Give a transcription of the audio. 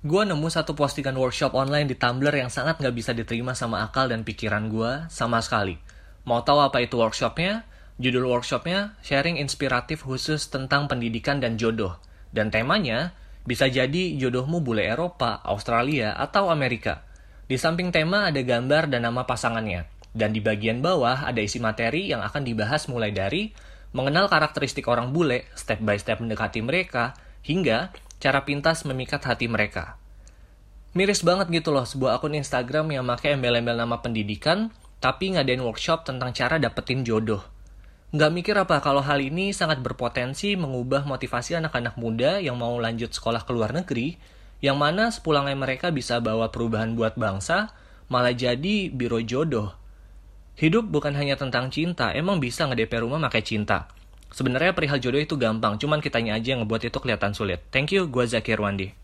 Gue nemu satu postingan workshop online di Tumblr yang sangat nggak bisa diterima sama akal dan pikiran gue sama sekali. Mau tahu apa itu workshopnya? Judul workshopnya sharing inspiratif khusus tentang pendidikan dan jodoh. Dan temanya bisa jadi jodohmu bule Eropa, Australia, atau Amerika. Di samping tema ada gambar dan nama pasangannya. Dan di bagian bawah ada isi materi yang akan dibahas mulai dari mengenal karakteristik orang bule, step by step mendekati mereka, hingga cara pintas memikat hati mereka. Miris banget gitu loh sebuah akun Instagram yang pakai embel-embel nama pendidikan, tapi ngadain workshop tentang cara dapetin jodoh. Nggak mikir apa kalau hal ini sangat berpotensi mengubah motivasi anak-anak muda yang mau lanjut sekolah ke luar negeri, yang mana sepulangnya mereka bisa bawa perubahan buat bangsa, malah jadi biro jodoh. Hidup bukan hanya tentang cinta, emang bisa nge-DP rumah pakai cinta. Sebenarnya perihal jodoh itu gampang, cuman kitanya aja yang ngebuat itu kelihatan sulit. Thank you, gua Zakir Wandi.